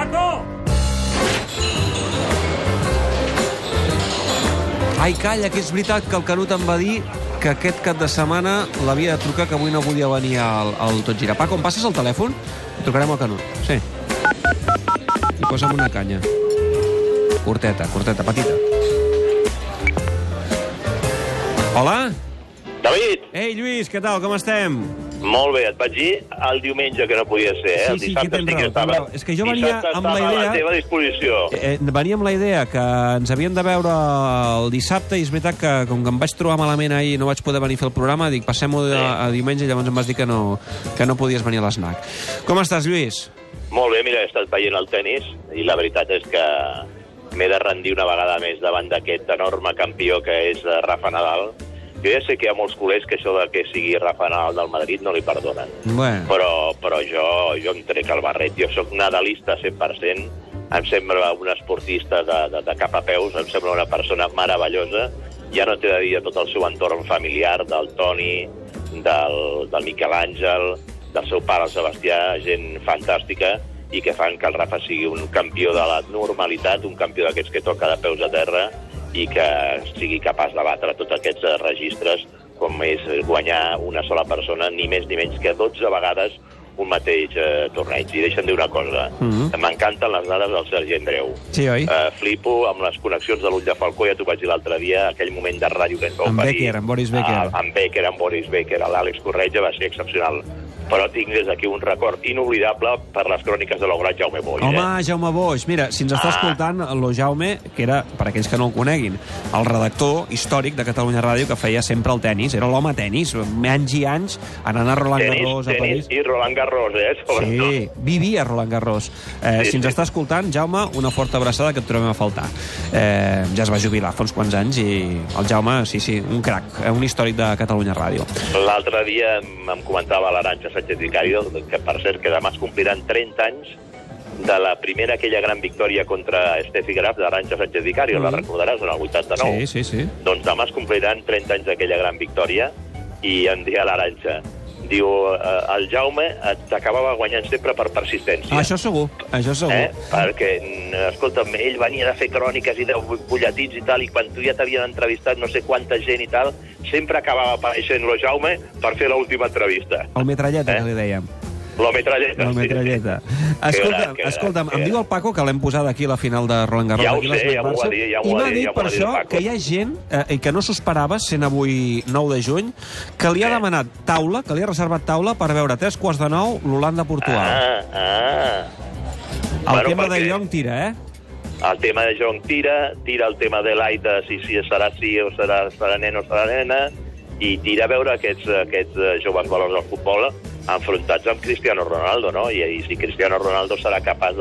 Paco! Ai, calla, que és veritat que el Canut em va dir que aquest cap de setmana l'havia de trucar, que avui no podia venir al, al Tot Gira. Paco, em passes el telèfon? Trucarem al Canut. Sí. I posa'm una canya. Curteta, curteta, petita. Hola? David, Ei, Lluís, què tal? Com estem? Molt bé, et vaig dir el diumenge que no podia ser, eh? Sí, el sí, dissabte que tens sí que estava... raó. És que jo venia dissabte amb la idea- a la teva disposició. Eh, venia amb la idea que ens havíem de veure el dissabte i és veritat que com que em vaig trobar malament ahir i no vaig poder venir a fer el programa, dic, passem-ho a, a diumenge i llavors em vas dir que no, que no podies venir a l'SNAC. Com estàs, Lluís? Molt bé, mira, he estat veient el tennis i la veritat és que m'he de rendir una vegada més davant d'aquest enorme campió que és eh, Rafa Nadal. Jo ja sé que hi ha molts culers que això de que sigui Rafa Nadal del Madrid no li perdonen. Bueno, Però, però jo, jo em trec el barret. Jo sóc nadalista 100%. Em sembla un esportista de, de, de cap a peus. Em sembla una persona meravellosa. Ja no t'he de dir de tot el seu entorn familiar, del Toni, del, del Miquel Àngel, del seu pare, el Sebastià, gent fantàstica i que fan que el Rafa sigui un campió de la normalitat, un campió d'aquests que toca de peus a terra i que sigui capaç de batre tots aquests eh, registres com és guanyar una sola persona, ni més ni menys que 12 vegades un mateix eh, torneig. I deixa'm dir una cosa, Mhm. m'encanten les dades del Sergi Andreu. sí, oi? Uh, flipo amb les connexions de l'ull de Falcó, ja t'ho vaig dir l'altre dia, aquell moment de ràdio que ens va Amb oferir. Becker, amb Boris Becker. Ah, amb Becker, amb Boris Becker, l'Àlex Corretja va ser excepcional. Però tinc des d'aquí un record inoblidable per les cròniques de l'obrat Jaume Boix. Home, Eh? Jaume Boix, mira, si ens està Ah. escoltant el Jaume, que era, per aquells que no el coneguin, el redactor històric de Catalunya Ràdio que feia sempre el tennis, era l'home tennis, anys i anys, anant a Roland Tenis, Garros, a tenis París. i Roland Garros, eh? Sobretot. Sí, vivia a Roland Garros. Eh, Sí, si ens sí. està escoltant, Jaume, una forta abraçada que et trobem a faltar. Eh, ja es va jubilar fa uns quants anys i el Jaume, sí, sí, un crac, eh, un històric de Catalunya Ràdio. L'altre dia em comentava l'Aranxa Sánchez Vicario, que per cert que demà es compliran 30 anys de la primera aquella gran victòria contra Steffi Graf d'Aranxa Sánchez Vicario, Mm. la recordaràs, en el 89. Sí, sí, sí. Doncs demà es compliran 30 anys d'aquella gran victòria i em deia l'Aranxa, diu, eh, el Jaume eh, t'acabava guanyant sempre per persistència. Ah, això segur, això segur. Eh? Perquè, mm, escolta'm, ell venia de fer cròniques i de butlletins i tal, i quan tu ja t'havien entrevistat no sé quanta gent i tal, sempre acabava apareixent lo Jaume per fer l'última entrevista. El metralleta, Eh? que li dèiem. La metralleta. Sí. metralleta. Que Escolta, gran, que escolta'm, que em diu el Paco que l'hem posat aquí a la final de Roland Garros. Ja ho sé, ja m'ho va dir, ja m'ho I m'ha dit ja per això que hi ha gent, eh, que no s'ho esperava, sent avui 9 de juny, que li ha Eh. demanat taula, que li ha reservat taula per veure tres quarts de nou l'Holanda-Portugal. Ah, ah. el bueno, tema de perquè- Young tira, eh? El tema de John tira, tira el tema de l'Aida, si, si serà sí o serà, serà nen o serà nena, i tira a veure aquests, aquests eh, joves valors del futbol enfrontats amb Cristiano Ronaldo, no? I, i si Cristiano Ronaldo serà capaç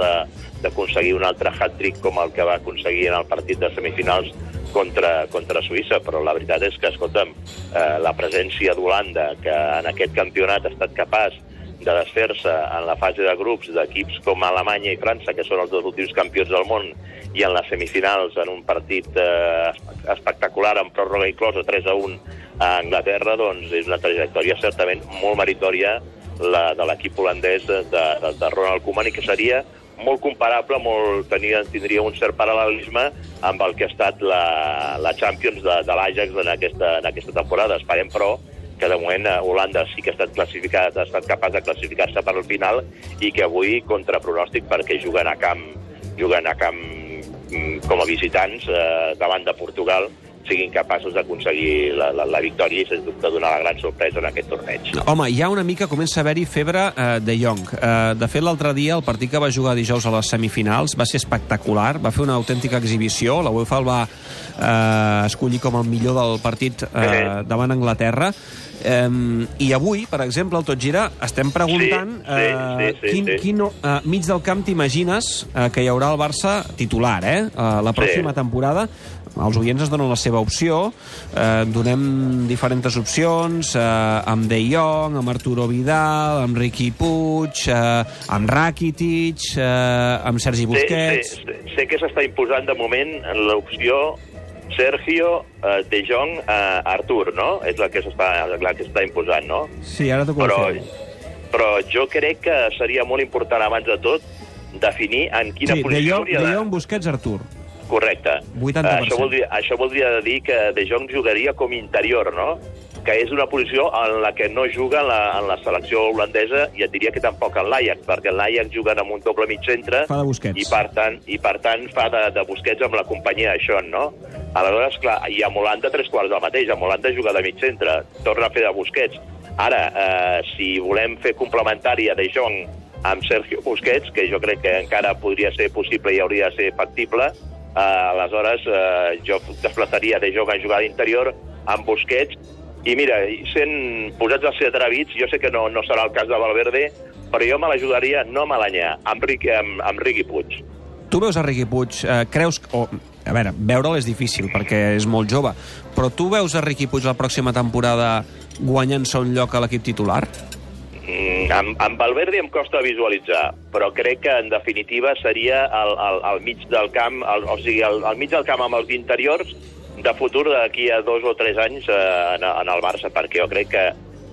d'aconseguir un altre hat-trick com el que va aconseguir en el partit de semifinals contra, contra Suïssa, però la veritat és que, escolta'm, eh, la presència d'Holanda, que en aquest campionat ha estat capaç de desfer-se en la fase de grups d'equips com Alemanya i França, que són els dos últims campions del món, i en les semifinals en un partit eh, espectacular, amb pròrroga inclosa, 3 a 1 a Anglaterra, doncs és una trajectòria certament molt meritòria la de l'equip holandès de, de, de Ronald Koeman i que seria molt comparable, molt, tenia, tindria un cert paral·lelisme amb el que ha estat la, la Champions de, de l'Ajax en, aquesta, en aquesta temporada. Esperem, però, que de moment eh, Holanda sí que ha estat classificat, ha estat capaç de classificar-se per al final i que avui, contra pronòstic, perquè juguen a camp, juguen a camp com a visitants eh, davant de Portugal, siguin capaços d'aconseguir la, la, la victòria i, sens dubte, donar la gran sorpresa en aquest torneig. Home, ja una mica comença a haver-hi febre eh, de Young. Eh, de fet, l'altre dia, el partit que va jugar dijous a les semifinals va ser espectacular, va fer una autèntica exhibició, la UEFA el va eh, escollir com el millor del partit eh, davant Anglaterra, Um, I avui, per exemple, al Tot Gira, estem preguntant Sí, sí, eh, sí, sí, quin, sí. quin uh, mig del camp t'imagines uh, que hi haurà el Barça titular, eh? Uh, la pròxima Sí. temporada. Els oients ens donen la seva opció, eh, donem diferents opcions, eh, amb De Jong, amb Arturo Vidal, amb Riqui Puig, eh, amb Rakitic, eh, amb Sergi Busquets... Sé, sé, sé que s'està imposant de moment l'opció Sergio eh, De Jong eh, Artur, no? És la que s'està la que s'està imposant, no? Sí, ara t'ho Però, però jo crec que seria molt important, abans de tot, definir en quina Sí, de posició Jong, hauria de de... Jong, Busquets, Artur. Correcte. 80%. Eh, això, voldria, això voldria dir que De Jong jugaria com interior, no? Que és una posició en la que no juga en la, en la selecció holandesa i et diria que tampoc en l'Ajax, perquè l'Ajax juguen amb un doble mig centre Fa de Busquets. i per tant, i per tant fa de, de Busquets amb la companyia de Sean, no? Aleshores, clar, i amb Holanda tres quarts del mateix, amb Holanda juga de mig centre, torna a fer de Busquets. Ara, eh, si volem fer complementària de Jong amb Sergio Busquets, que jo crec que encara podria ser possible i hauria de ser factible, eh, aleshores eh, jo desplaçaria de Jong a jugar d'interior amb Busquets, i mira, sent posats a ser atrevits, jo sé que no, no serà el cas de Valverde, però jo me l'ajudaria no a Malanyà, amb, Riqui, amb, amb Riqui Puig. Tu veus a Riqui Puig, eh, creus... O, a veure, veure'l és difícil perquè és molt jove, però tu veus a Riqui Puig la pròxima temporada guanyant-se un lloc a l'equip titular? Mm, amb, amb Valverde em costa visualitzar, però crec que en definitiva seria al, al, al mig del camp, al, o sigui, al, al mig del camp amb els interiors de futur d'aquí a dos o tres anys eh, en, en el Barça, perquè jo crec que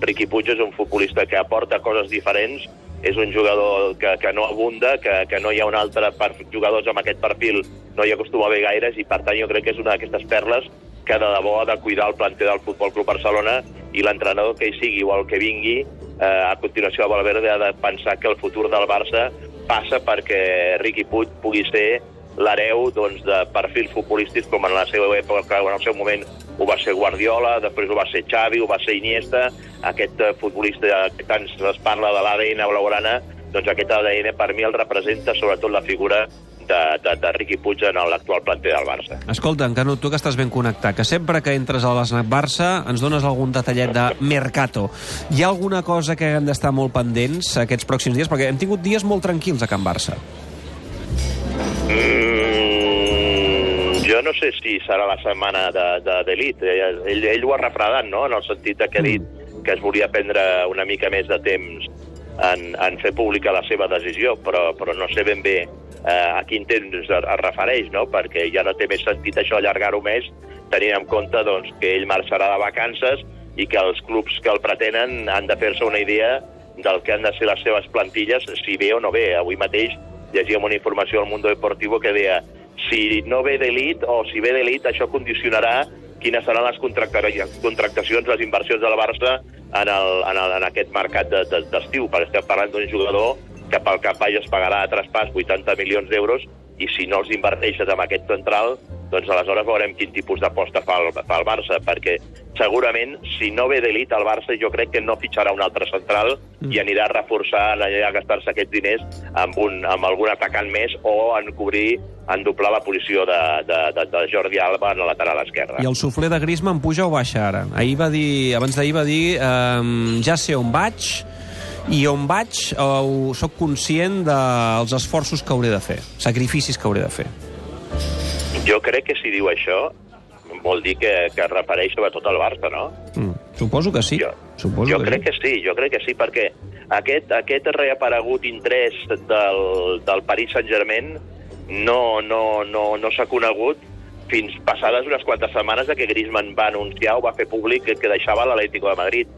Riqui Puig és un futbolista que aporta coses diferents, és un jugador que, que no abunda, que, que no hi ha un altre per jugadors amb aquest perfil, no hi acostuma a haver gaires, i per tant jo crec que és una d'aquestes perles que de debò ha de cuidar el planter del Futbol Club Barcelona i l'entrenador que hi sigui o el que vingui, eh, a continuació a Valverde ha de pensar que el futur del Barça passa perquè Riqui Puig pugui ser l'hereu doncs, de perfils futbolístics com en la seva època, en el seu moment ho va ser Guardiola, després ho va ser Xavi, ho va ser Iniesta, aquest eh, futbolista que tant es parla de l'ADN blaugrana, doncs aquest ADN per mi el representa sobretot la figura de, de, de Riqui Puig en l'actual planter del Barça. Escolta, Canut, tu que estàs ben connectat, que sempre que entres a l'Snac Barça ens dones algun detallet de Mercato. Hi ha alguna cosa que hem d'estar molt pendents aquests pròxims dies? Perquè hem tingut dies molt tranquils a Can Barça. Mm, jo no sé si serà la setmana d'elit. De, de, ell, ell ho ha refredat, no?, en el sentit que ha dit que es volia prendre una mica més de temps en, en fer pública la seva decisió, però, però no sé ben bé eh, a quin temps es, refereix, no?, perquè ja no té més sentit això allargar-ho més, tenint en compte doncs, que ell marxarà de vacances i que els clubs que el pretenen han de fer-se una idea del que han de ser les seves plantilles, si bé o no bé. Avui mateix llegíem una informació al Mundo Deportivo que deia si no ve d'elit o si ve d'elit això condicionarà quines seran les contractacions, les inversions del Barça en, el, en, el, en aquest mercat d'estiu, de, de, perquè estem parlant d'un jugador que pel cap baix es pagarà a traspàs 80 milions d'euros i si no els inverteixes amb aquest central, doncs aleshores veurem quin tipus d'aposta fa, el, fa el Barça, perquè segurament, si no ve d'elit el Barça, jo crec que no fitxarà un altre central mm. i anirà a reforçar, anirà a gastar-se aquests diners amb, un, amb algun atacant més o en cobrir, en doblar la posició de, de, de, de Jordi Alba en la lateral esquerra. I el sufler de Griezmann puja o baixa ara? Ahir va dir, abans d'ahir va dir eh, ja sé on vaig, i on vaig eh, sóc conscient dels esforços que hauré de fer, sacrificis que hauré de fer. Jo crec que si diu això vol dir que, que es refereix sobretot al Barça, no? Mm, suposo que sí. Jo, suposo jo que crec sí. que sí, jo crec que sí, perquè aquest, aquest reaparegut interès del, del Paris Saint-Germain no, no, no, no s'ha conegut fins passades unes quantes setmanes de que Griezmann va anunciar o va fer públic que, que deixava l'Atlético de Madrid.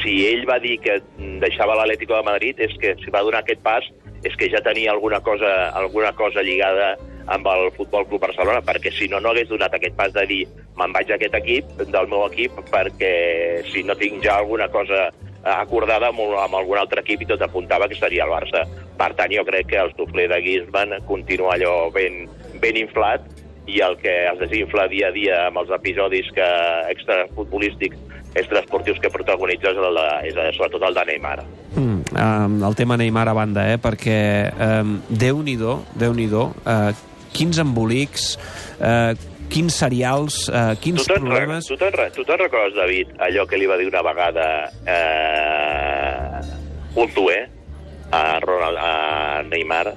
Si ell va dir que deixava l'Atlético de Madrid, és que si va donar aquest pas, és que ja tenia alguna cosa, alguna cosa lligada amb el Futbol Club Barcelona, perquè si no, no hagués donat aquest pas de dir me'n vaig a aquest equip, del meu equip, perquè si no tinc ja alguna cosa acordada amb, amb algun altre equip i tot apuntava que seria el Barça. Per tant, jo crec que el sufler de Griezmann continua allò ben, ben inflat i el que es desinfla dia a dia amb els episodis que extrafutbolístics, extraesportius que protagonitza és, el de, és sobretot el de Neymar. Mm, um, el tema Neymar a banda, eh? perquè um, Déu-n'hi-do, déu nhi déu uh, quins embolics, uh, quins serials, uh, quins tu problemes... Tu te'n tu te recordes, David, allò que li va dir una vegada eh, un tuer a, Ronald, a Neymar,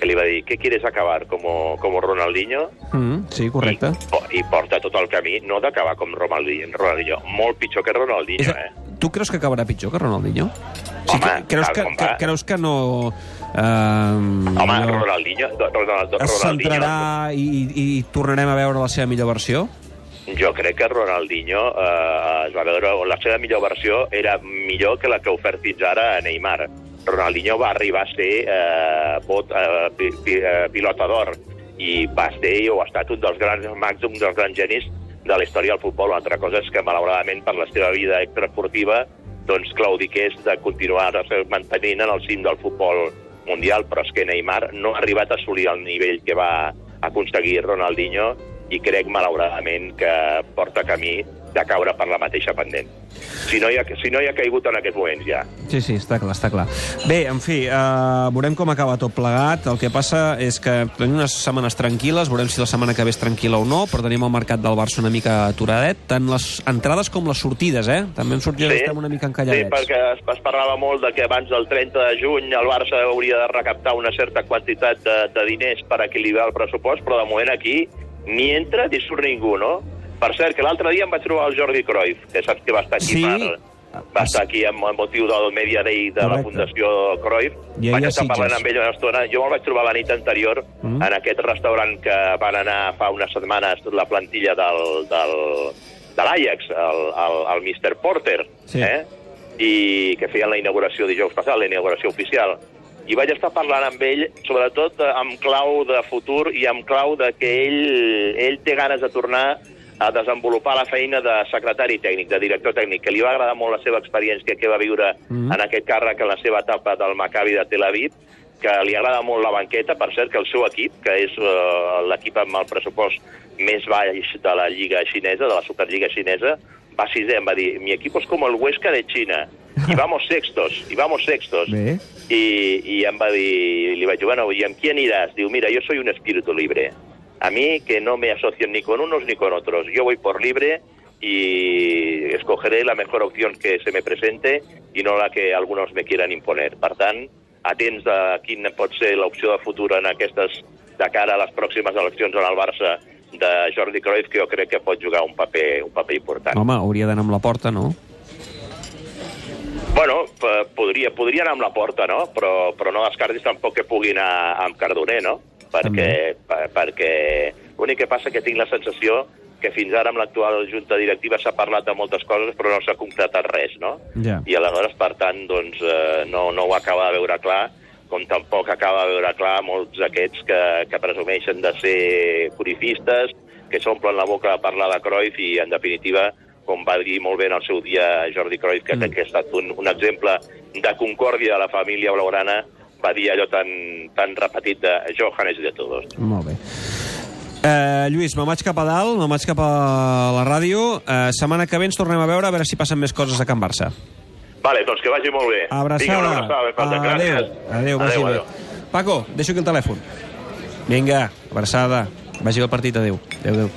que li va dir, què quieres acabar, como, como Ronaldinho? Mm, sí, correcte. I, I porta tot el camí, no d'acabar com Ronaldinho, Ronaldinho, molt pitjor que Ronaldinho, És, eh? tu creus que acabarà pitjor que Ronaldinho? Home, que, creus, que, que, creus que no... Uh, Home, no Ronaldinho, Ronaldinho, es centrarà i, i, i tornarem a veure la seva millor versió? Jo crec que Ronaldinho eh, es va veure, la seva millor versió era millor que la que ha ofert fins ara a Neymar. Ronaldinho va arribar a ser eh, bot, eh, pi, pi, eh, pilota d'or i va ser o ha estat un dels grans mags, un dels grans genis de la història del futbol. Una altra cosa és que, malauradament, per la seva vida extraesportiva, doncs claudiqués de continuar mantenint en el cim del futbol mundial, però és que Neymar no ha arribat a assolir el nivell que va aconseguir Ronaldinho i crec, malauradament, que porta camí de caure per la mateixa pendent. Si no, hi ha, si no hi ha caigut en aquest moment ja. Sí, sí, està clar, està clar. Bé, en fi, uh, veurem com acaba tot plegat. El que passa és que tenim unes setmanes tranquil·les, veurem si la setmana que ve és tranquil·la o no, però tenim el mercat del Barça una mica aturadet, tant les entrades com les sortides, eh? També en sortides sí, estem una mica encalladets. Sí, perquè es, es parlava molt de que abans del 30 de juny el Barça hauria de recaptar una certa quantitat de, de diners per equilibrar el pressupost, però de moment aquí ni entra ni surt ningú, no? Per cert, que l'altre dia em vaig trobar el Jordi Cruyff, que saps que va estar aquí sí. per, va estar aquí amb motiu del Media Day de Correcte. la Fundació Cruyff. I vaig estar parlant amb ell una estona. Jo me'l vaig trobar la nit anterior mm. en aquest restaurant que van anar fa unes setmanes la plantilla del, del, de l'Ajax, el, el, el Mr. Porter, sí. eh? i que feien la inauguració dijous passat, la inauguració oficial i vaig estar parlant amb ell, sobretot amb clau de futur i amb clau de que ell, ell té ganes de tornar a desenvolupar la feina de secretari tècnic, de director tècnic, que li va agradar molt la seva experiència que va viure mm -hmm. en aquest càrrec en la seva etapa del Maccabi de Tel Aviv, que li agrada molt la banqueta, per cert que el seu equip, que és uh, l'equip amb el pressupost més baix de la Lliga xinesa, de la Superliga xinesa, va sisè, em va dir, mi equip és com el Huesca de Xina, i vamos sextos, i vamos sextos. Bé. I, I em va dir, li vaig dir, bueno, i amb qui aniràs? Diu, mira, jo soy un espíritu libre. A mí que no me asocien ni con unos ni con otros. Yo voy por libre y escogeré la mejor opción que se me presente y no la que algunos me quieran imponer. Per tant, atents a quina pot ser l'opció de futur en aquestes de cara a les pròximes eleccions en el Barça de Jordi Cruyff, que jo crec que pot jugar un paper, un paper important. Home, hauria d'anar amb la porta, no? Bueno, podria, podria anar amb la porta, no? Però, però no descartis tampoc que pugui anar amb Cardoner, no? perquè, per, perquè l'únic que passa que tinc la sensació que fins ara amb l'actual junta directiva s'ha parlat de moltes coses però no s'ha concretat res, no? Yeah. I aleshores, per tant, doncs, eh, no, no ho acaba de veure clar, com tampoc acaba de veure clar molts d'aquests que, que presumeixen de ser purifistes, que s'omplen la boca a parlar de Cruyff i, en definitiva, com va dir molt bé en el seu dia Jordi Cruyff, que mm. que ha estat un, un exemple de concòrdia de la família blaugrana va dir allò tan, tan repetit de Johannes de todos. Molt bé. Uh, Lluís, me'n vaig cap a dalt, me'n vaig cap a la ràdio. Uh, setmana que ve ens tornem a veure, a veure si passen més coses a Can Barça. Vale, doncs que vagi molt bé. Abraçada. Vinga, una abraçada. Adéu. Adéu, adéu, adéu, Paco, deixo aquí el telèfon. Vinga, abraçada. Vagi al partit, adéu. Adéu, adéu.